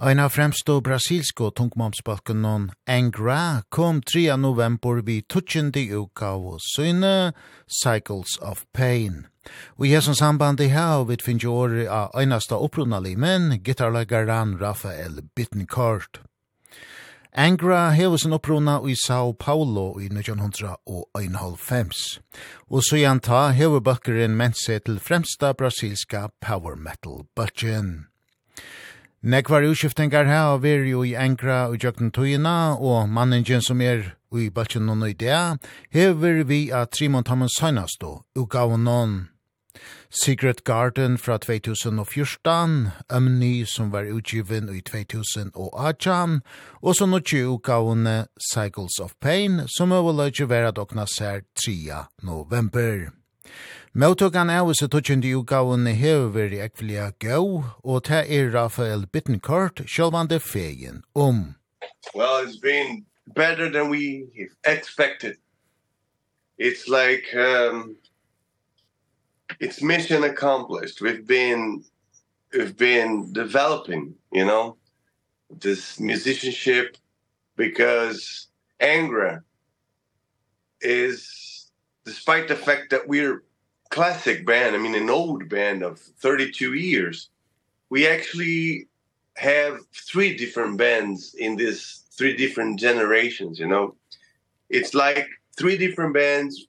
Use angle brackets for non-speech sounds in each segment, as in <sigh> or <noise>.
Ein av fremstå brasilsko tungmomsbalken non Angra kom 3. november vi tutsjendi uka og syne Cycles of Pain. Og i hessens samband i hau vi finnes jo året av einasta opprunali, men gitarlagaran Rafael Bittencourt. Angra hever sin opprona i Sao Paulo i 1991. Og så gjenta hever bakkeren mense til fremsta brasilska power metal-bøtjen. Nekvar utskiftingar her og veri jo i Ankra og jøkken tøyina, og manningen som er i Balchen og nøydea, hever vi at Trimon Thomas Sainastå, utgav noen. Secret Garden fra 2014, Ømni som var utgiven i 2018, og så nokje utgavene Cycles of Pain, som overløyge vera dokna sær 3. november. Møtøkan av seg tøtjende utgaven hever veri ekvelia gau, og ta er Rafael Bittencourt, sjølvande fegen, om. Well, it's been better than we expected. It's like, um, it's mission accomplished. We've been, we've been developing, you know, this musicianship because Angra is, despite the fact that we're classic band, I mean an old band of 32 years, we actually have three different bands in this three different generations, you know. It's like three different bands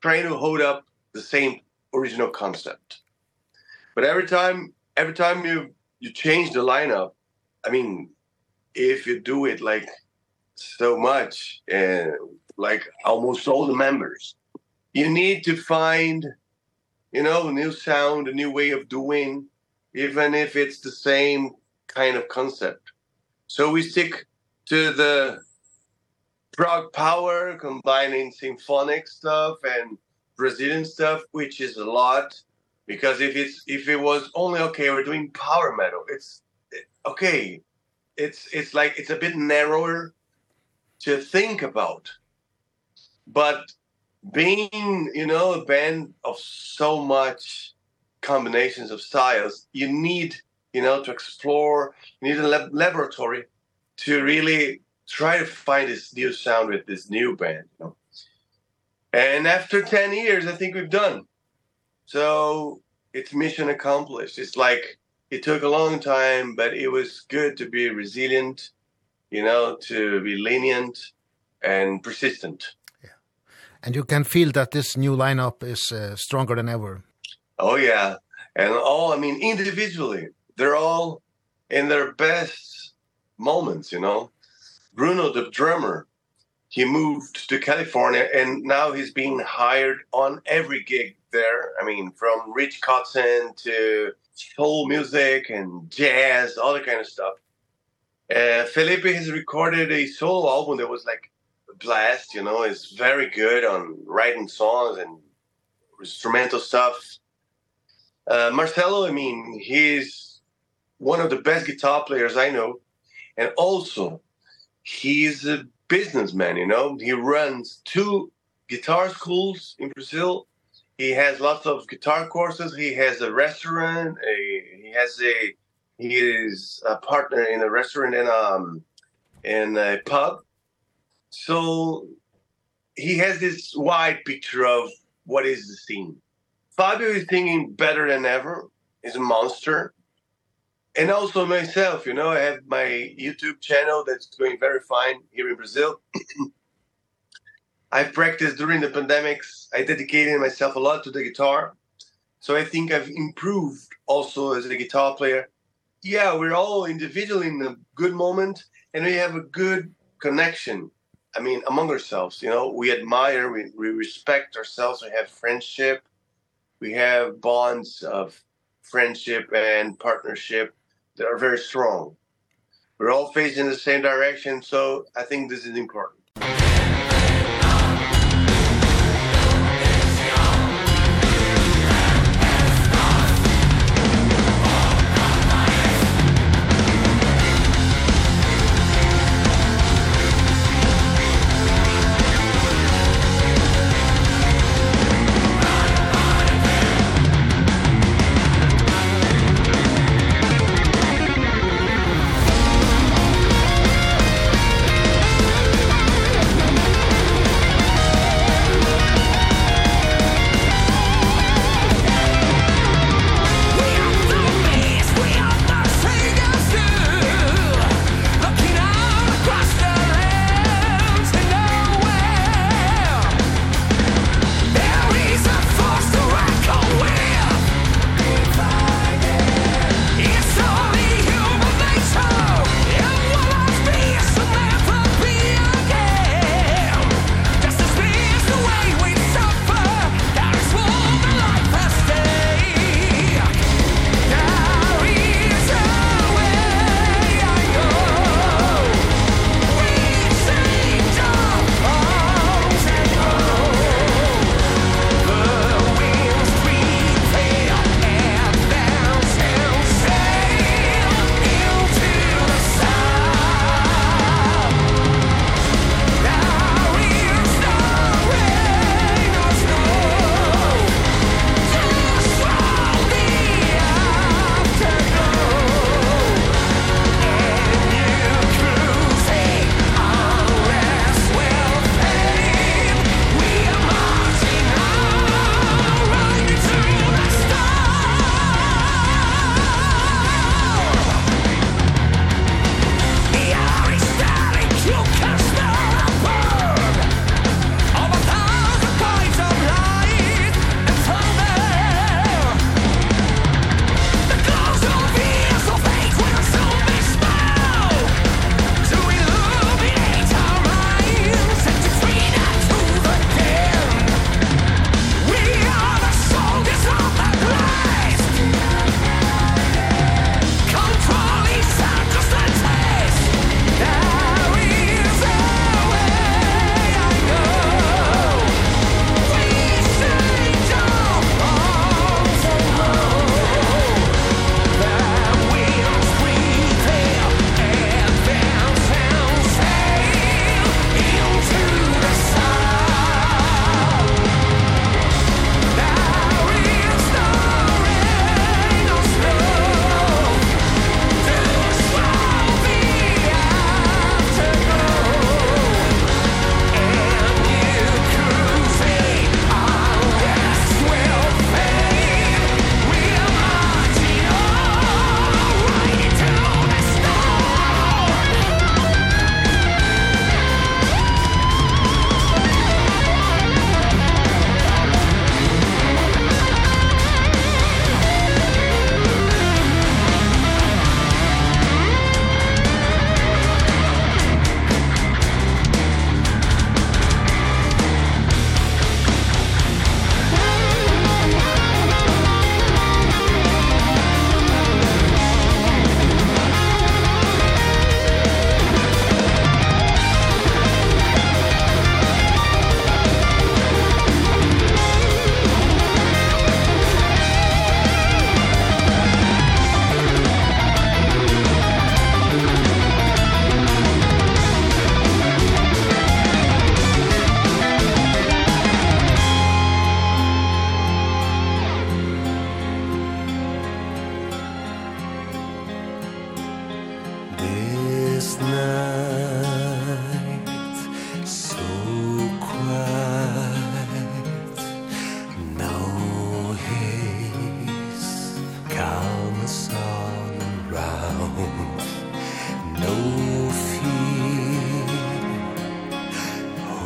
trying to hold up the same original concept. But every time every time you you change the lineup, I mean, if you do it like so much and uh, like almost all the members you need to find you know a new sound a new way of doing even if it's the same kind of concept. So we stick to the prog power combining symphonic stuff and brazilian stuff which is a lot because if it's if it was only okay we're doing power metal it's okay it's it's like it's a bit narrower to think about. But being you know a band of so much combinations of styles you need you know to explore you need a lab laboratory to really try to find this new sound with this new band you know. And after 10 years i think we've done. So it's mission accomplished. It's like it took a long time but it was good to be resilient you know to be lenient and persistent and you can feel that this new lineup is uh, stronger than ever. Oh yeah, and all I mean individually, they're all in their best moments, you know. Bruno the drummer, he moved to California and now he's being hired on every gig there. I mean, from Rich Cotton to soul music and jazz, all that kind of stuff. Uh Felipe has recorded a solo album that was like blast you know is very good on writing songs and instrumental stuff. Uh Marcelo I mean he's one of the best guitar players I know. And also he's a businessman you know. He runs two guitar schools in Brazil. He has lots of guitar courses. He has a restaurant a, he has a he is a partner in a restaurant and um in a pub. So he has this wide picture of what is the scene. Fabio is singing better than ever. He's a monster. And also myself, you know, I have my YouTube channel that's going very fine here in Brazil. <clears throat> I've practiced during the pandemics. I dedicated myself a lot to the guitar. So I think I've improved also as a guitar player. Yeah, we're all individually in a good moment and we have a good connection I mean, among ourselves, you know, we admire, we, we respect ourselves, we have friendship, we have bonds of friendship and partnership that are very strong. We're all facing the same direction, so I think this is important.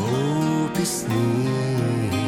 hope is near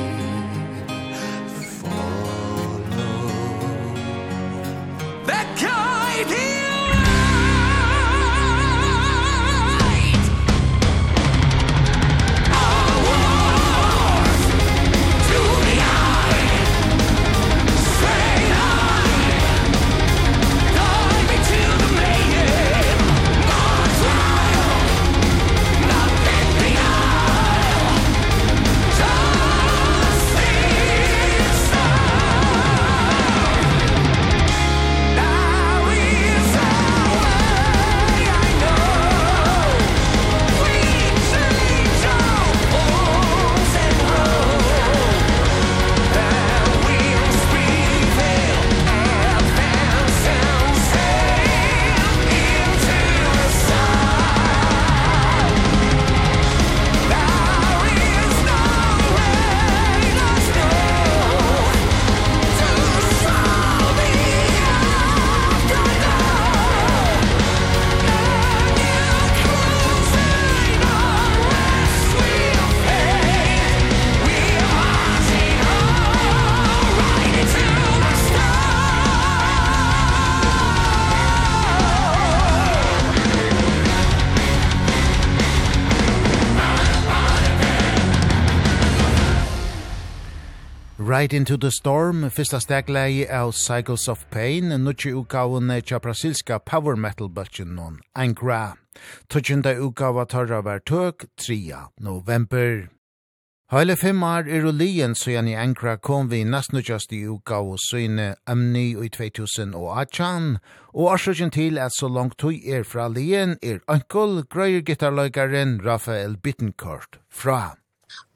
Right into the Storm, fyrsta stegleie av Cycles of Pain, nutje utgavene tja brasilska power metal bøtjen non, Angra. gra. Utgava tarra var tøk, 3. november. Heile fem år er ulien så i Angra kom vi nesten i uka og Amni i 2000 og Achan, og årsøkjen til at så langt tøy er fra lien er ankel grøyer gitarløygaren Rafael Bittencourt fra.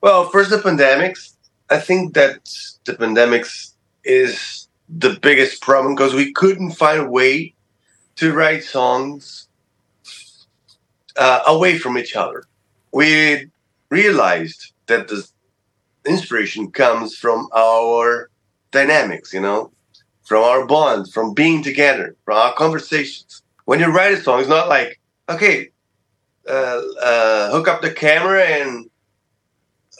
Well, first the pandemics, I think that the pandemics is the biggest problem because we couldn't find a way to write songs uh away from each other. We realized that the inspiration comes from our dynamics, you know, from our bonds, from being together, from our conversations. When you write a song, it's not like, okay, uh uh hook up the camera and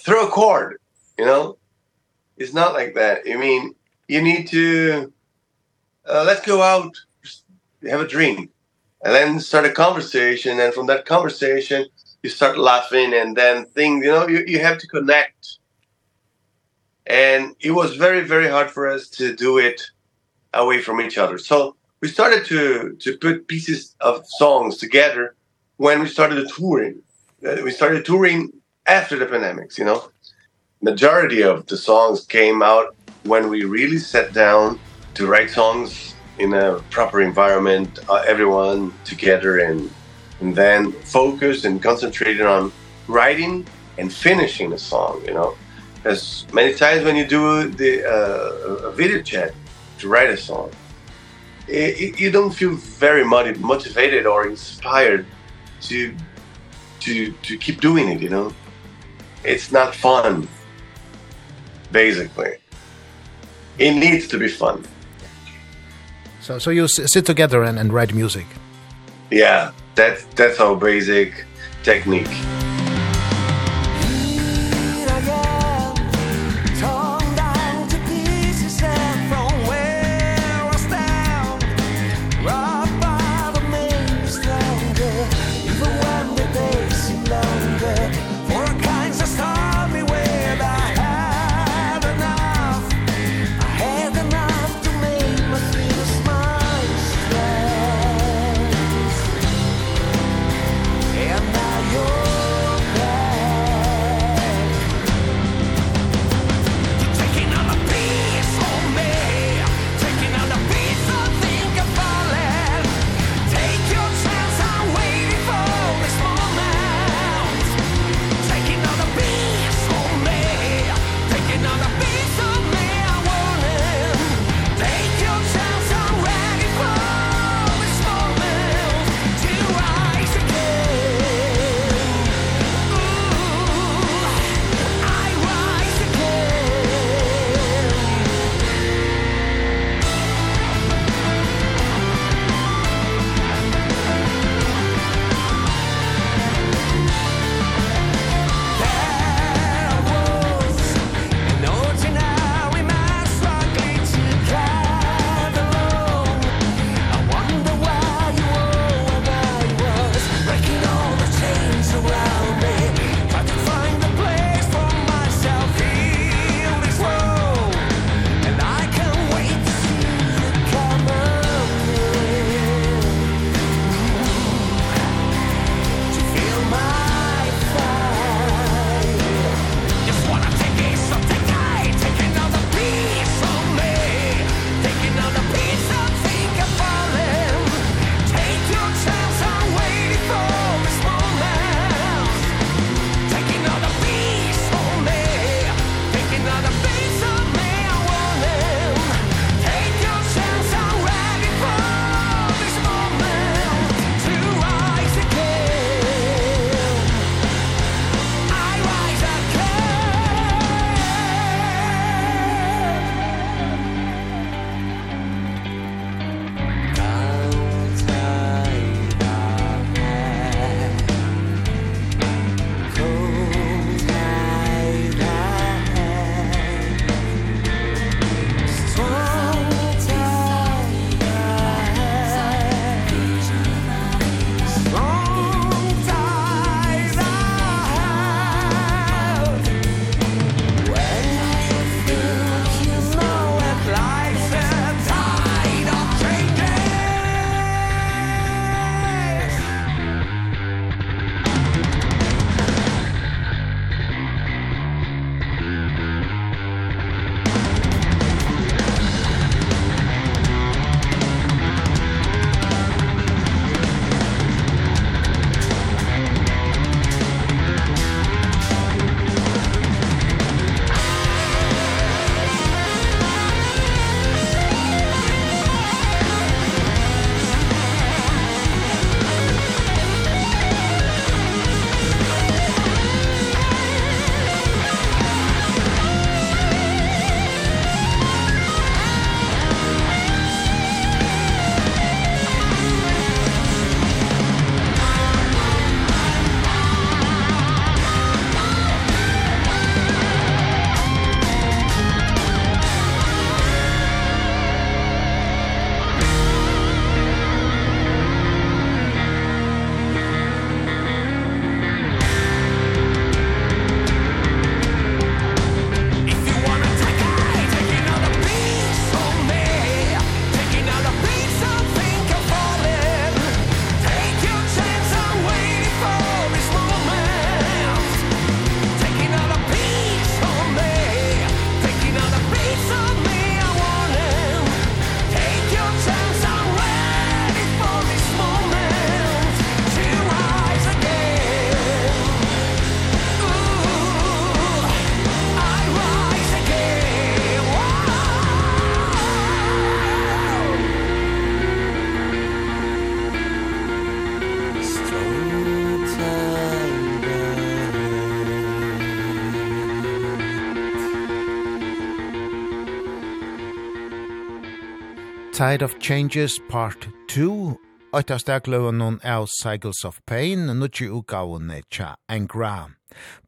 throw a chord, you know? It's not like that. I mean, you need to uh, let's go out have a drink and then start a conversation and from that conversation you start laughing and then things you know you you have to connect. And it was very very hard for us to do it away from each other. So we started to to put pieces of songs together when we started the touring. We started touring after the pandemics you know? majority of the songs came out when we really sat down to write songs in a proper environment uh, everyone together and and then focused and concentrated on writing and finishing a song you know. As many times when you do the uh, a video chat to write a song it, it, you don't feel very much motivated or inspired to to to keep doing it you know. It's not fun basically. It needs to be fun. So so you sit together and and write music. Yeah, that's that's our basic technique. Tide of Changes Part 2 Oita stegløven noen av Cycles of Pain, nutje utgavene tja Angra.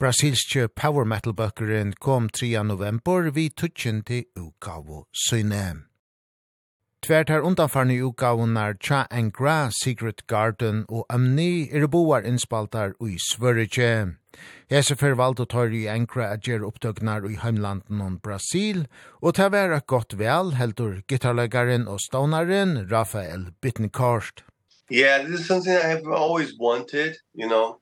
Brasilske power metal bøkeren kom 3. november vi tutjen til utgavo Synem. Tvert her undanfarne utgavunar Cha and Gra, Secret Garden og Amni er boar innspaltar ui Svörige. Hese fer valde tøyre i Ankra at gjere opptøknar i heimlanden om Brasil, og ta vera godt vel heldur gitarlegaren og stonaren Rafael Bittenkorst. Yeah, this is something I've always wanted, you know.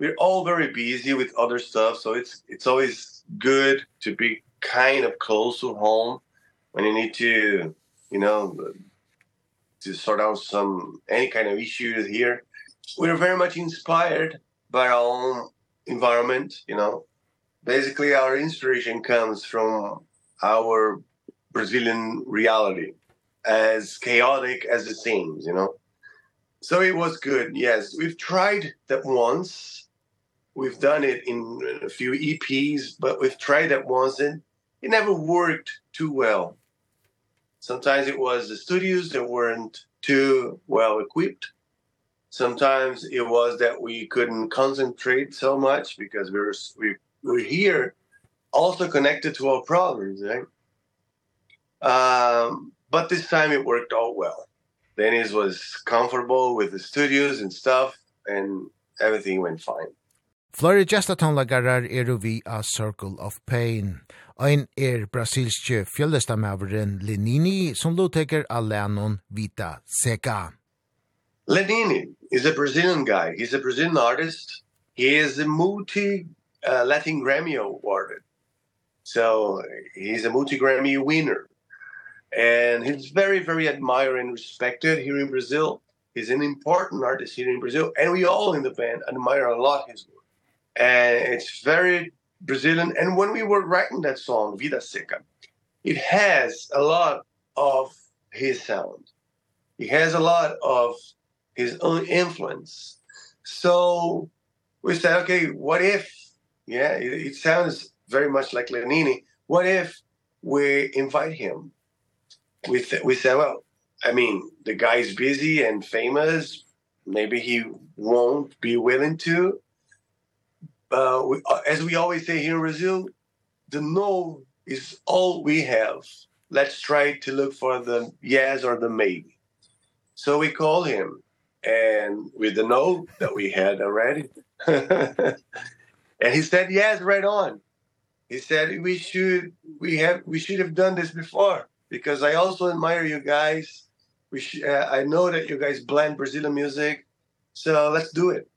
We're all very busy with other stuff, so it's it's always good to be kind of close to home when you need to you know, to sort out some, any kind of issues here. Were very much inspired by our own environment, you know. Basically, our inspiration comes from our Brazilian reality, as chaotic as it seems, you know. So it was good, yes. We've tried that once. We've done it in a few EPs, but we've tried that once and it never worked too well. Sometimes it was the studios that weren't too well equipped. Sometimes it was that we couldn't concentrate so much because we were we were here also connected to our problems, right? Um but this time it worked out well. Dennis was comfortable with the studios and stuff and everything went fine. Florida Gestaton Lagarar Eruvi a Circle of Pain. Ein er brasilske fjöldestamaveren Lenini som låteker Alanon Vita Seca. Lenini is a Brazilian guy. He's a Brazilian artist. He is a multi uh, Latin Grammy awarded. So he's a multi Grammy winner. And he's very very admired and respected here in Brazil. He's an important artist here in Brazil and we all in the band admire a lot his work. And it's very Brazilian. And when we were writing that song, Vida Seca, it has a lot of his sound. He has a lot of his own influence. So we said, okay, what if, yeah, it, it sounds very much like Lenini. What if we invite him? We, we said, well, I mean, the guy's busy and famous. Maybe he won't be willing to uh, we, uh, as we always say here in Brazil, the no is all we have. Let's try to look for the yes or the maybe. So we call him and with the no that we had already. <laughs> and he said yes right on. He said we should we have we should have done this before because I also admire you guys. We uh, I know that you guys blend Brazilian music. So let's do it.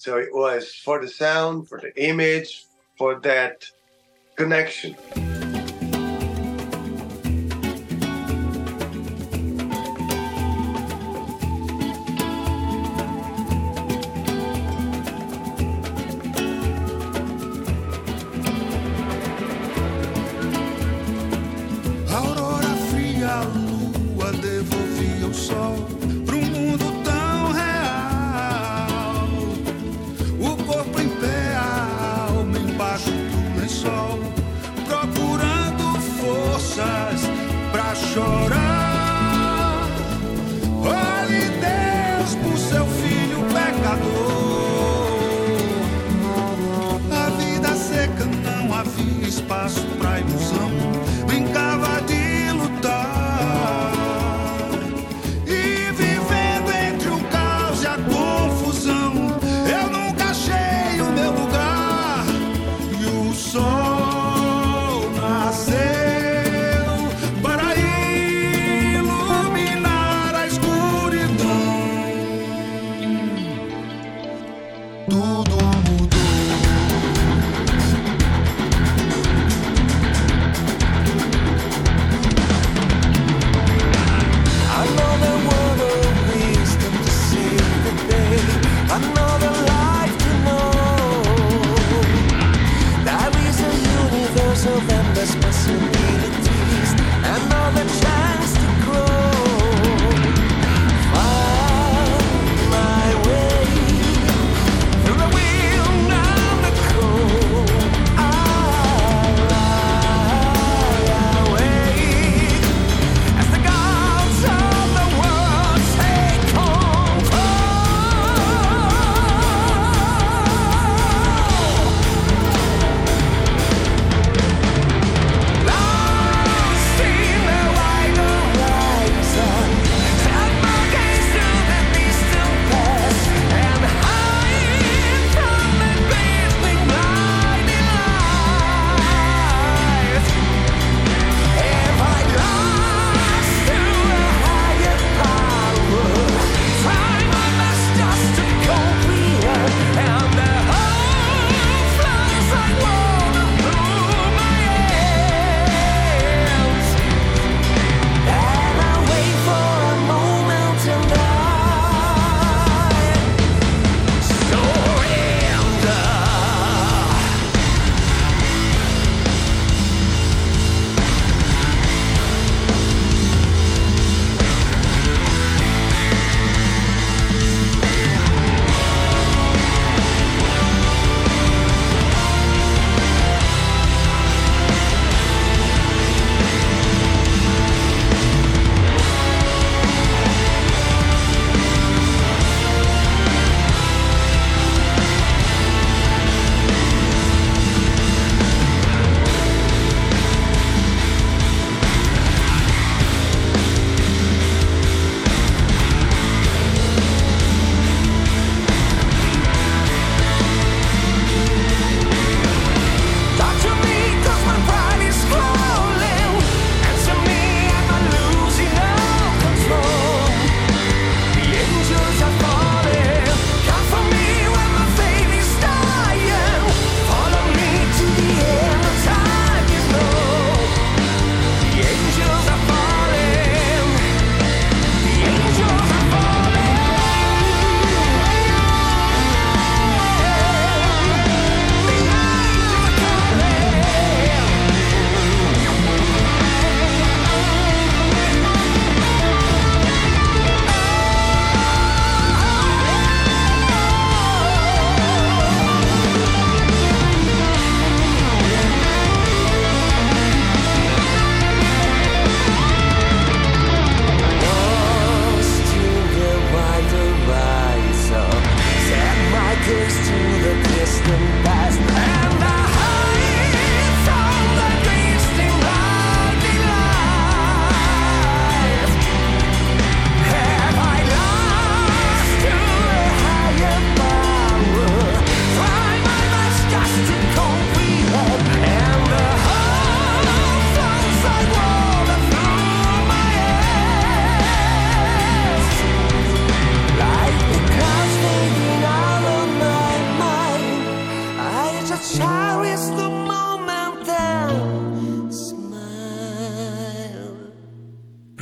So it was for the sound, for the image, for that connection.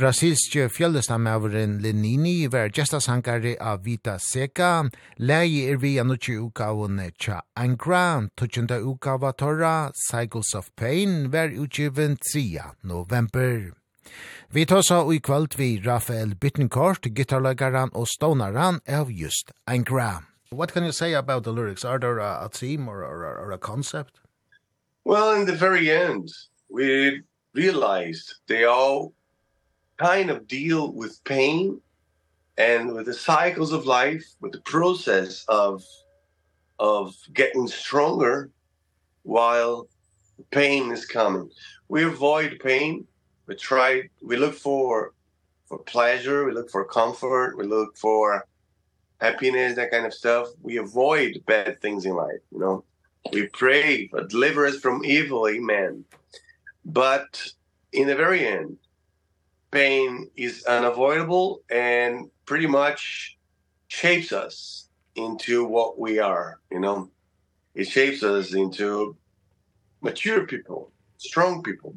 Brasilske fjellestanmaveren Lenini var gestasankare av Vita Seca. Leie er vi anutje utgaven Tja Angra. tutsjunda utgava Torra, Cycles of Pain, var utgiven 3. november. Vi tar så i kvalt vi Rafael Bittencourt, gitarlagaran og stonaran av just Angra. What can you say about the lyrics? Are there a, a theme or, or, or a concept? Well, in the very end, we realized they all kind of deal with pain and with the cycles of life with the process of of getting stronger while pain is coming. We avoid pain. We try we look for for pleasure. We look for comfort. We look for happiness that kind of stuff. We avoid bad things in life you know. We pray for deliver us from evil. Amen. But in the very end pain is unavoidable and pretty much shapes us into what we are, you know. It shapes us into mature people, strong people.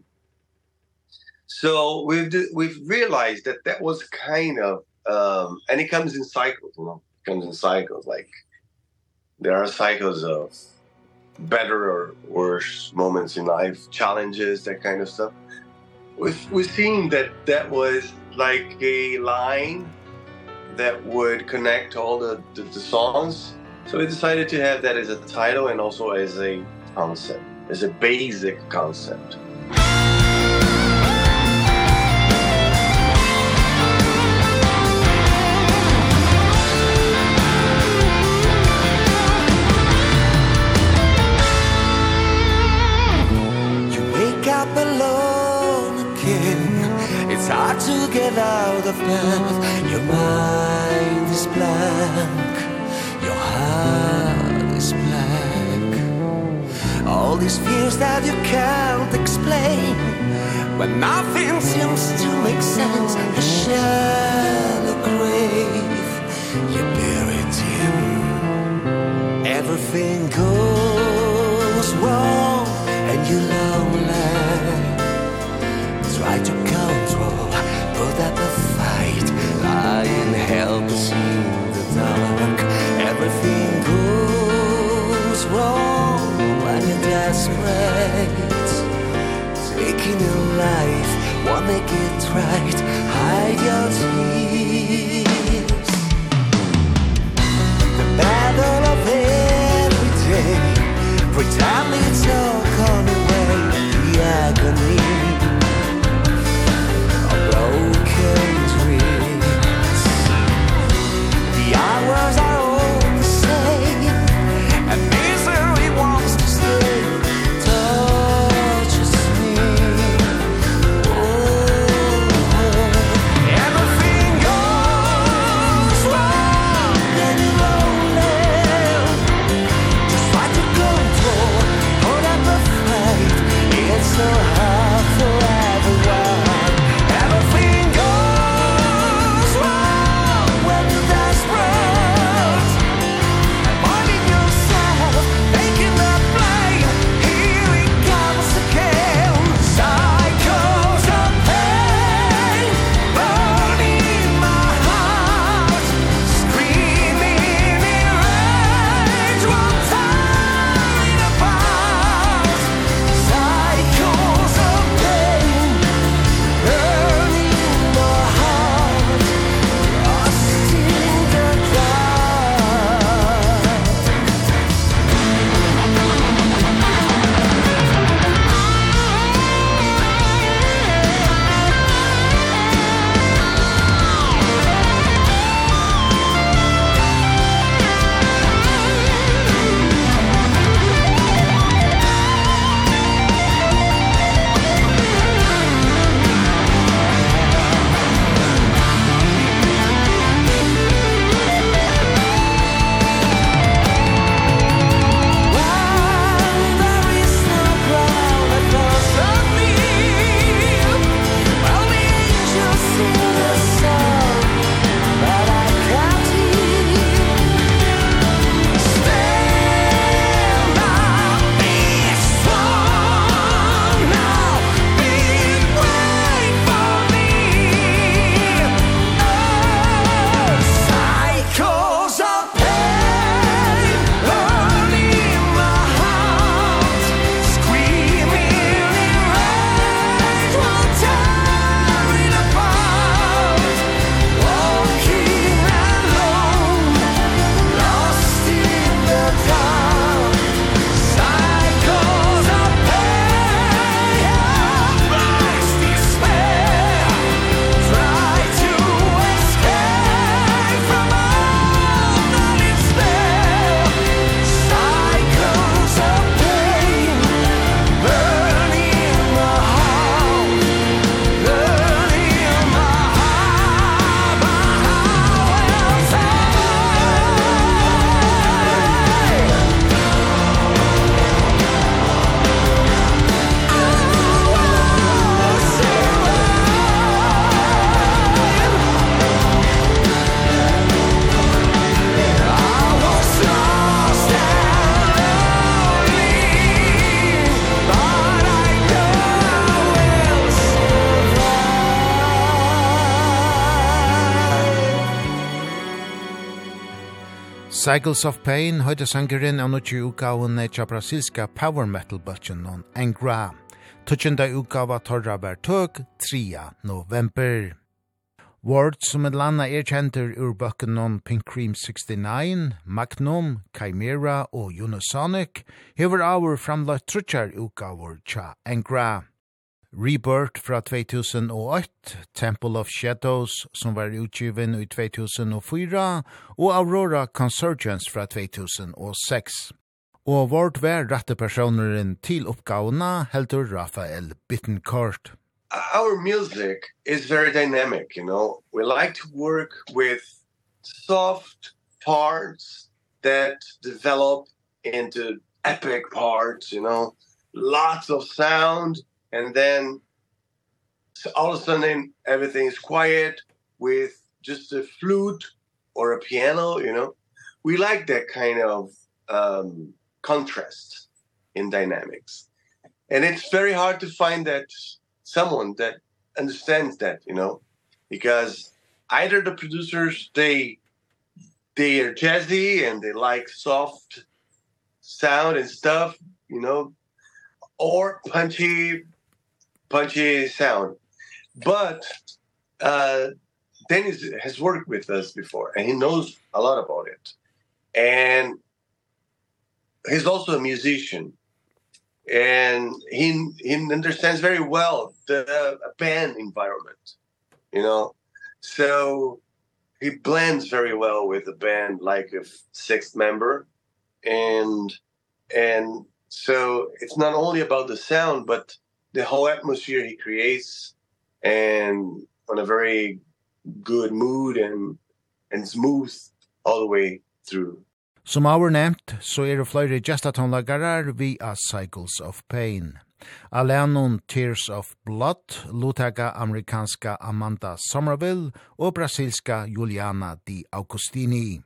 So we've we've realized that that was kind of um and it comes in cycles, you know. It comes in cycles like there are cycles of better or worse moments in life, challenges, that kind of stuff we've, we've seeing that that was like a line that would connect all the the, the songs. So we decided to have that as a title and also as a concept as a basic concept. out of breath Your mind is blank. Your heart is black All these fears that you can't explain. When nothing seems to make sense. A shallow grave. You bury it in Everything goes wrong. your life. Won't make it right. Hide your tears. The battle of every day. Pretend it's all gone away. The agony. A broken Cycles of Pain, høyde sangeren av nokje utgaven tja brasilska power metal-bøtjen non Engra. Tutsjenda utgava torra bær tøk 3. november. Ward som et landa er kjenter ur bøkken non Pink Cream 69, Magnum, Chimera og Unisonic, hever avur framlagt trutjar utgaver tja Engra. Rebirth fra 2008, Temple of Shadows som var utgiven i 2004 og Aurora Consurgence fra 2006. Og vårt vær rette personeren til oppgavene heldur Rafael Bittencourt. Our music is very dynamic, you know. We like to work with soft parts that develop into epic parts, you know. Lots of sound, and then so all of a sudden everything is quiet with just a flute or a piano you know? We like that kind of um contrast in dynamics. And it's very hard to find that someone that understands that you know? Because either the producers they they are jazzy and they like soft sound and stuff you know? Or punchy punchy sound. But uh Dennis has worked with us before and he knows a lot about it. And he's also a musician and he he understands very well the uh, band environment you know so he blends very well with the band like a sixth member and and so it's not only about the sound but the whole atmosphere he creates and on a very good mood and and smooth all the way through. Som our nevnt, så er det flere gestatonlagarar via Cycles of Pain. Alenon Tears of Blood, lutaka amerikanska Amanda Somerville og brasilska Juliana Di Augustini.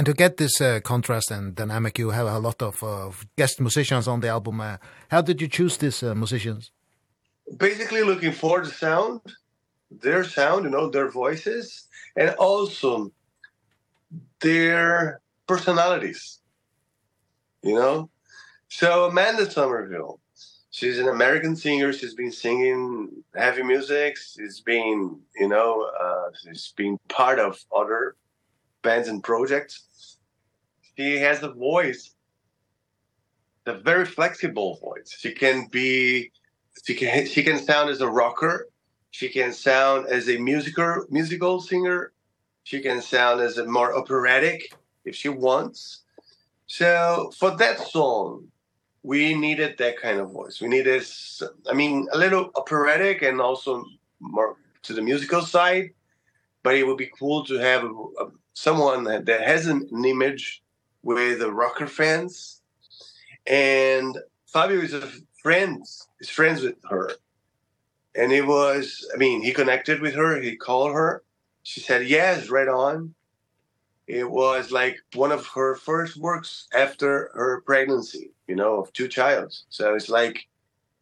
And to get this uh, contrast and dynamic, you have a lot of uh, guest musicians on the album. Uh, how did you choose these uh, musicians? Basically looking for the sound, their sound, you know, their voices, and also their personalities, you know? So Amanda Somerville, she's an American singer. She's been singing heavy music. She's been, you know, uh, she's been part of other bands and projects she has a voice the very flexible voice. She can be she can she can sound as a rocker. She can sound as a musical musical singer. She can sound as a more operatic if she wants. So for that song we needed that kind of voice. We needed i mean a little operatic and also more to the musical side but it would be cool to have a, a, someone that has an, an image with the rocker fans. And Fabio is a friends is friends with her. And it was I mean he connected with her he called her. She said yes right on. It was like one of her first works after her pregnancy you know of two childs. So it's like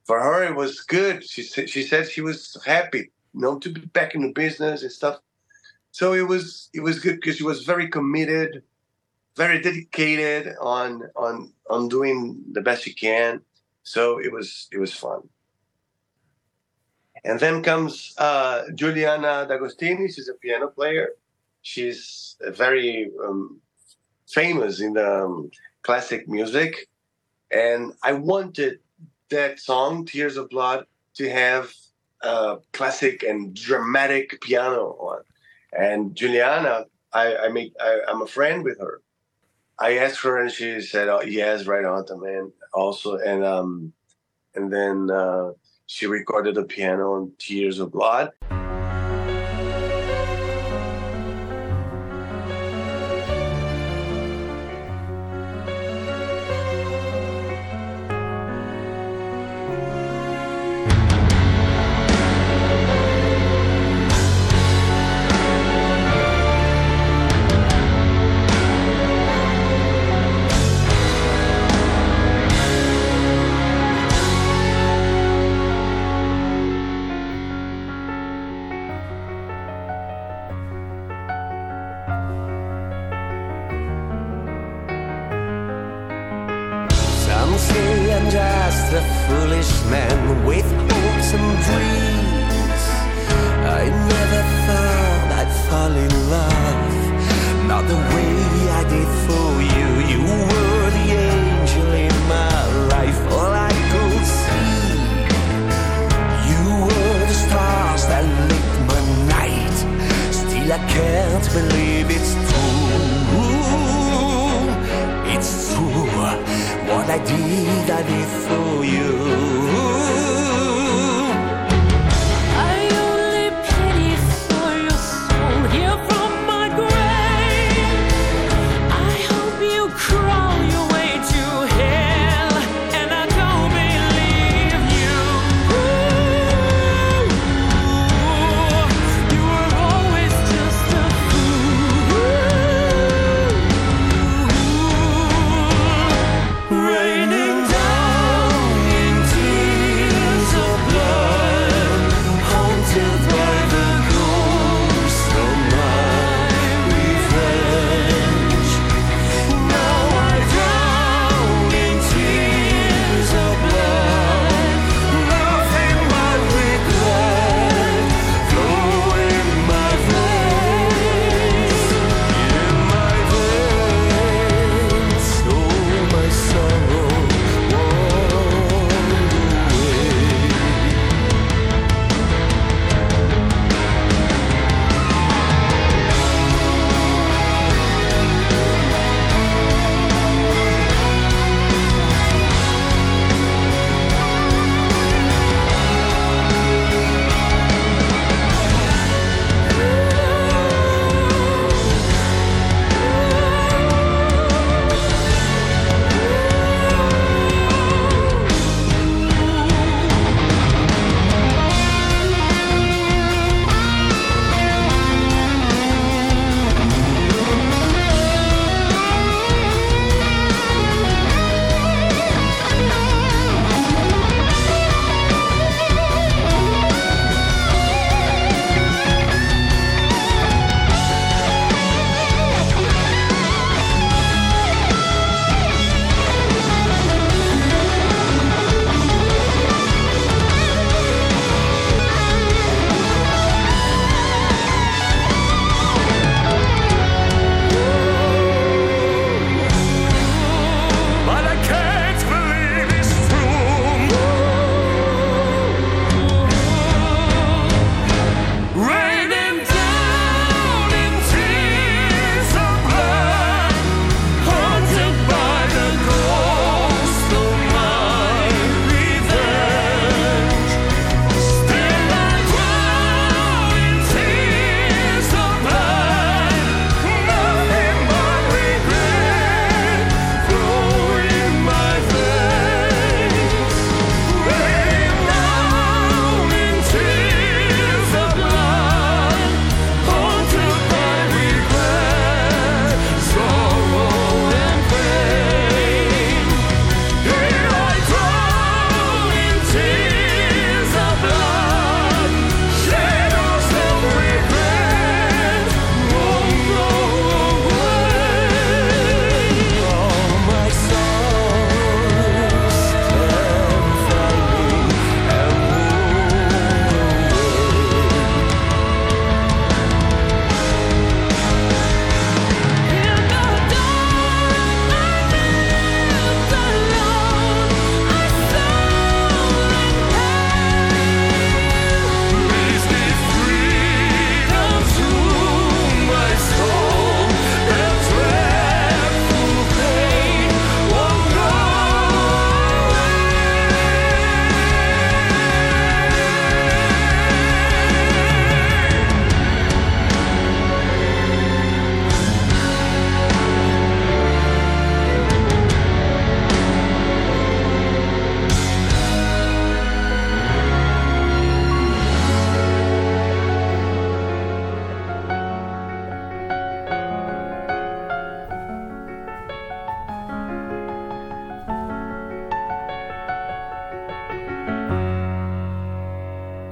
for her it was good. She said she said she was happy you know to be back in the business and stuff. So it was it was good because she was very committed very dedicated on on on doing the best you can. So it was it was fun. And then comes uh Juliana D'Agostini. She's a piano player. She's very um famous in the um, classic music. And I wanted that song Tears of Blood to have a classic and dramatic piano on. And Juliana I I make I I'm a friend with her. I asked her and she said, oh, yes, right on the man also. And, um, and then uh, she recorded the piano and Tears of Blood.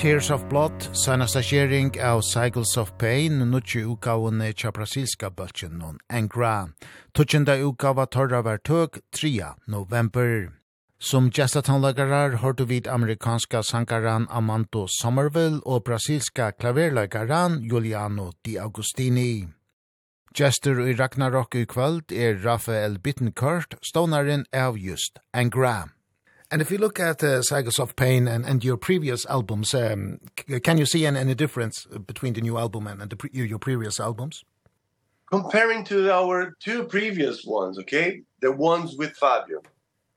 Tears of Blood, senast sharing av Cycles of Pain, nutje utgaven tja brasilska bøltjen non Angra. Tutjenda utgava torra var tøk 3. november. Som gestatonlagarar har du vid amerikanska sankaran Amanto Somerville og brasilska klaverlagaran Juliano Di Agostini. Gestur i Ragnarok i kvöld er Rafael Bittencourt, stånaren av just Angra. And if you look at uh, Sagas of Pain and, and your previous albums, um, can you see any, any difference between the new album and, and the pre your previous albums? Comparing to our two previous ones, okay, the ones with Fabio,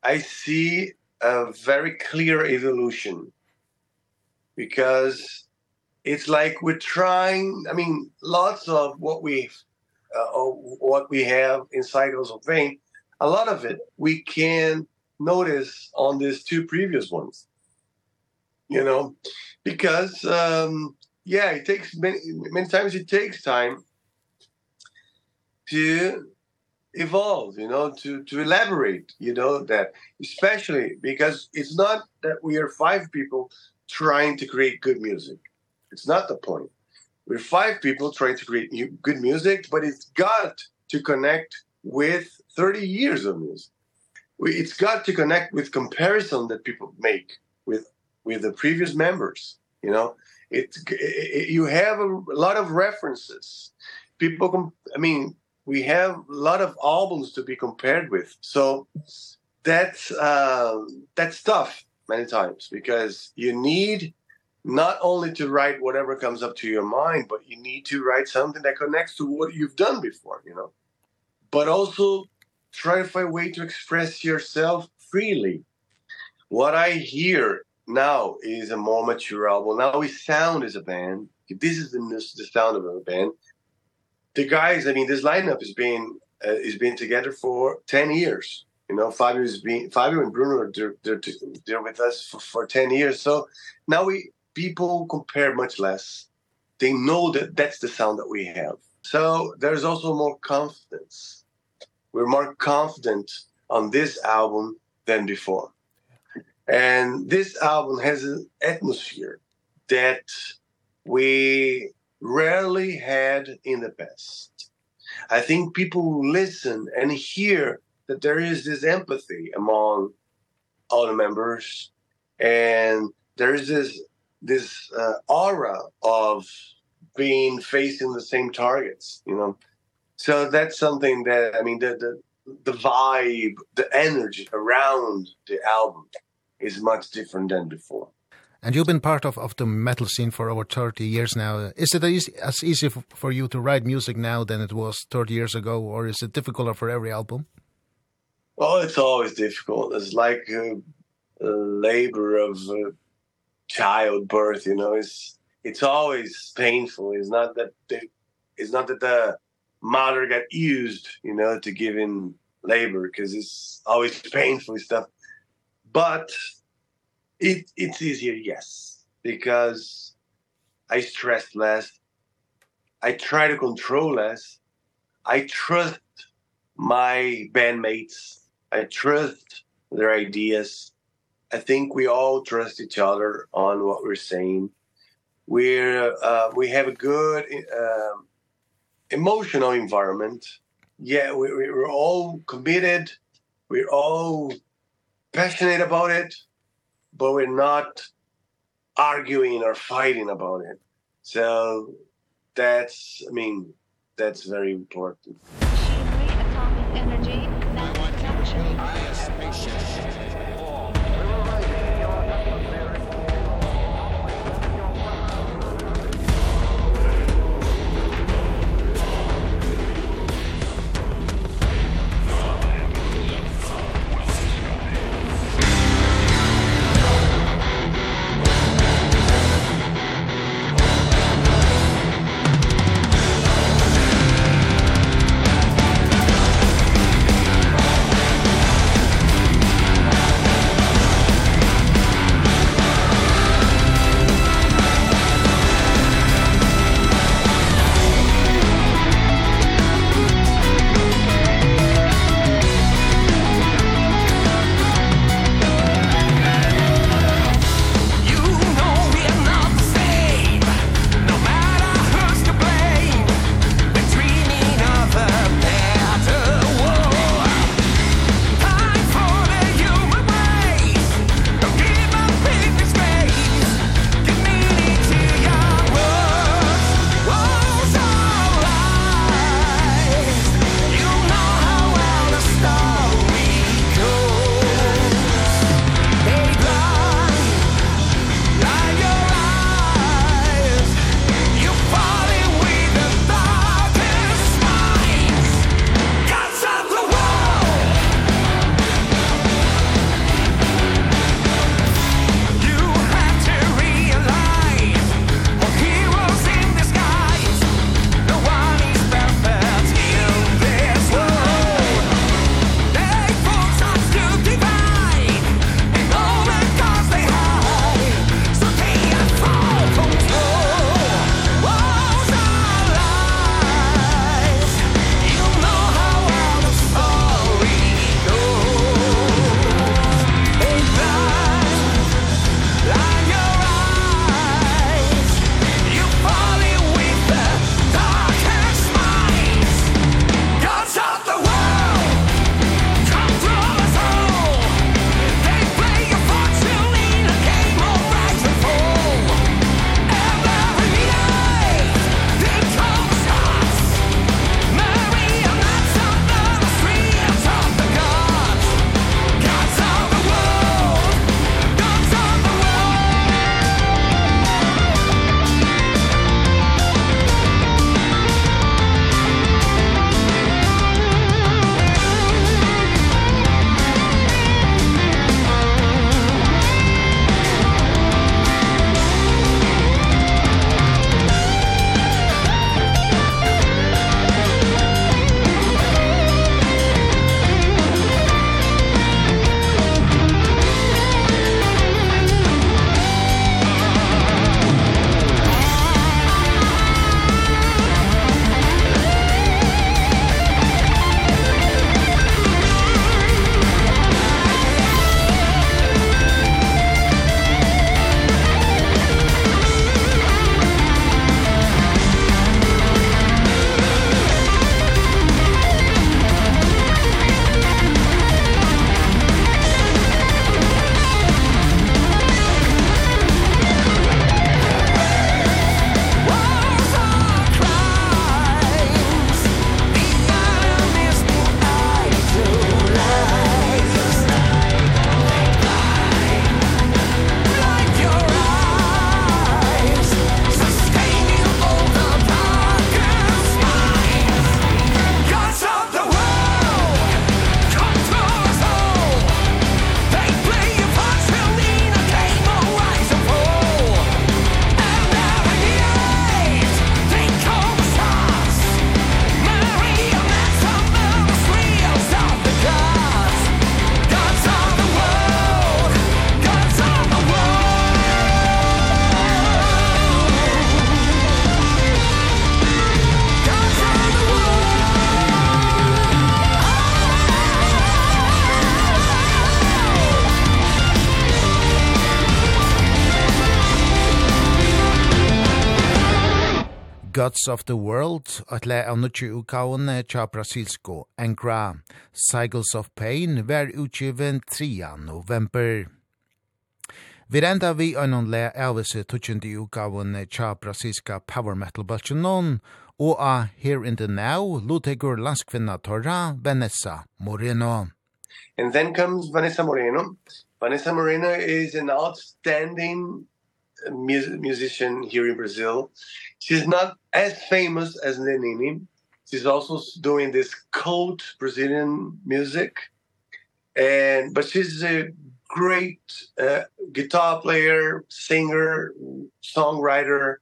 I see a very clear evolution because it's like we're trying, I mean, lots of what we uh, what we have in Cycles of Pain, a lot of it we can notice on these two previous ones you know because um yeah it takes many many times it takes time to evolve you know to to elaborate you know that especially because it's not that we are five people trying to create good music. It's not the point. We're five people trying to create new, good music but it's got to connect with 30 years of music it's got to connect with comparison that people make with with the previous members you know? It, it you have a lot of references. People i mean we have a lot of albums to be compared with. So that's uh that's tough many times because you need not only to write whatever comes up to your mind but you need to write something that connects to what you've done before you know? But also try to find a way to express yourself freely. What I hear now is a more mature album. Now we sound as a band. This is the, the sound of a band. The guys, I mean, this lineup has been uh, is been together for 10 years. You know, Fabio has been Fabio and Bruno they're, they're, they're with us for, for 10 years. So now we people compare much less. They know that that's the sound that we have. So there's also more confidence we're more confident on this album than before. And this album has an atmosphere that we rarely had in the past. I think people listen and hear that there is this empathy among all the members and there is this this uh, aura of being facing the same targets, you know so that's something that i mean the the the vibe the energy around the album is much different than before. And you've been part of of the metal scene for over 30 years now. Is it easy, as easy for you to write music now than it was 30 years ago or is it difficult for every album? Well it's always difficult. It's like a, a labor of uh, childbirth you know? It's it's always painful. It's not that they, it's not that the mother got used, you know, to give in labor because it's always painful stuff. But it it's easier, yes, because I stress less. I try to control less. I trust my bandmates. I trust their ideas. I think we all trust each other on what we're saying. We're uh, we have a good um emotional environment. Yeah, we, we we're all committed. We're all passionate about it, but we're not arguing or fighting about it. So that's I mean, that's very important. Atomic energy Gods of the World, at le av nutje ukaone tja brasilsko Angra. Cycles of Pain ver utgiven 3. november. Vi enda vi annan le avvise tutsjende ukaone tja brasilska power metal balsjonon, og a Here in the Now, lutegur landskvinna torra Vanessa Moreno. And then comes Vanessa Moreno. Vanessa Moreno is an outstanding musician here in Brazil. She's not as famous as Lenini. She's also doing this cult Brazilian music. And but she's a great uh, guitar player, singer, songwriter.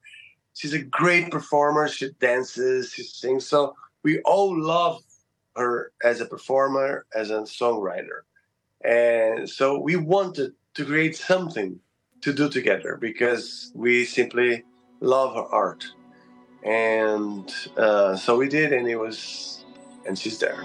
She's a great performer. She dances, she sings. So we all love her as a performer, as a songwriter. And so we wanted to create something to do together because we simply love her art. And uh so we did and it was and she's there.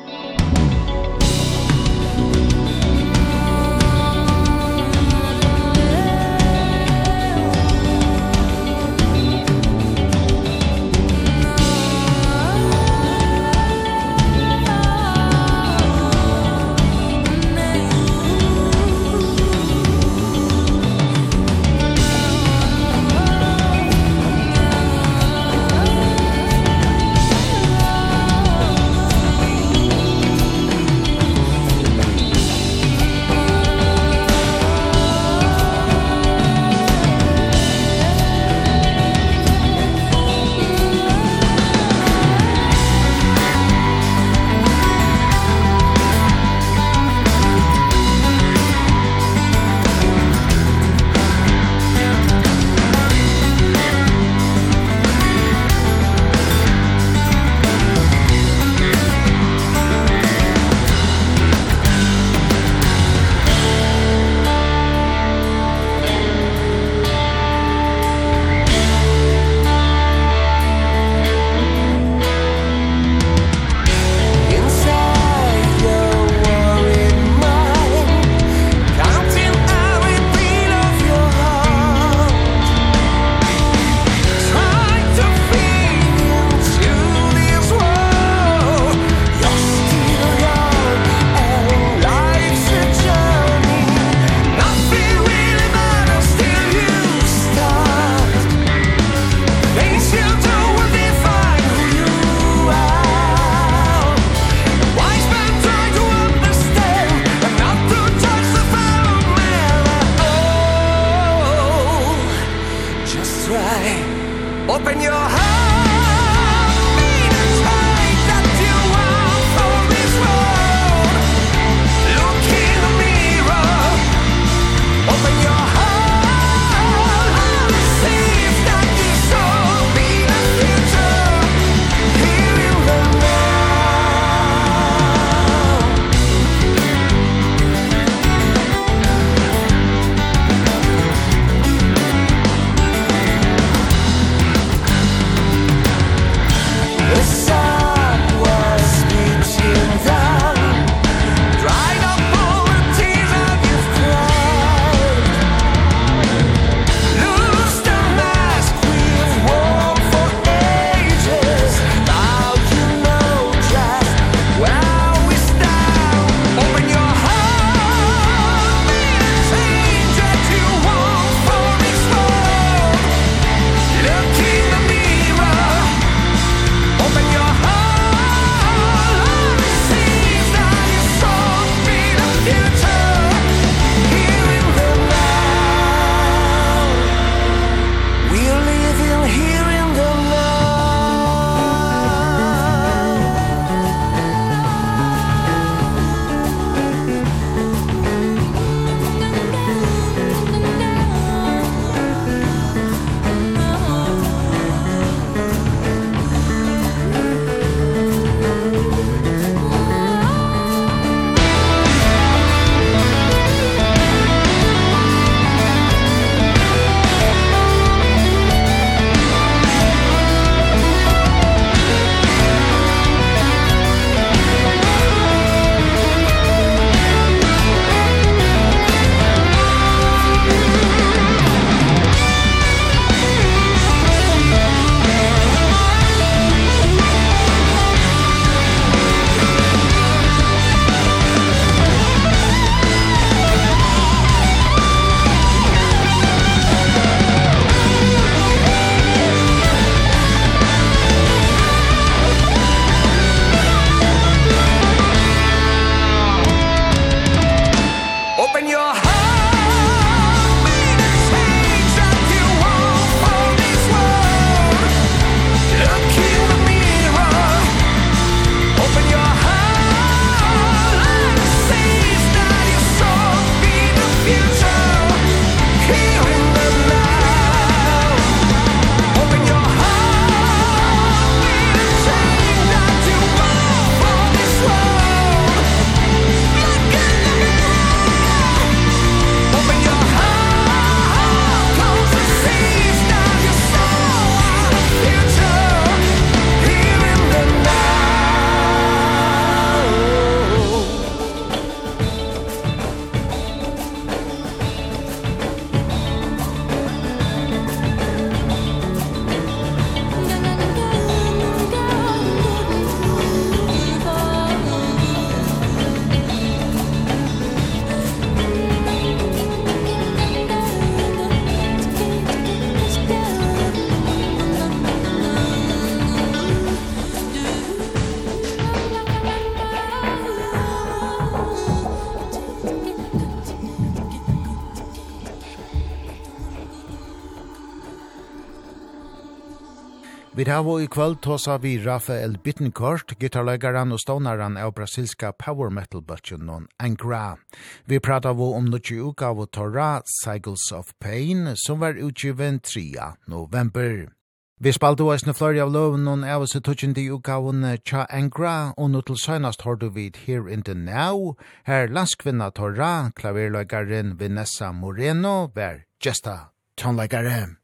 av og i kvöld tåsa vi Rafael Bittencourt, gitarlegaren og stånaren av brasilska power metal bøtjen non Angra. Vi prata av om nukki uka av Torra, Cycles of Pain, som var utgiven 3. november. Vi spalte oss nu flori av loven og av oss tutsjen di uka Cha Angra, og nå til søgnast har du vidt Here in the Now, her landskvinna Torra, klaverlegaren Vanessa Moreno, ver gesta tonlegare.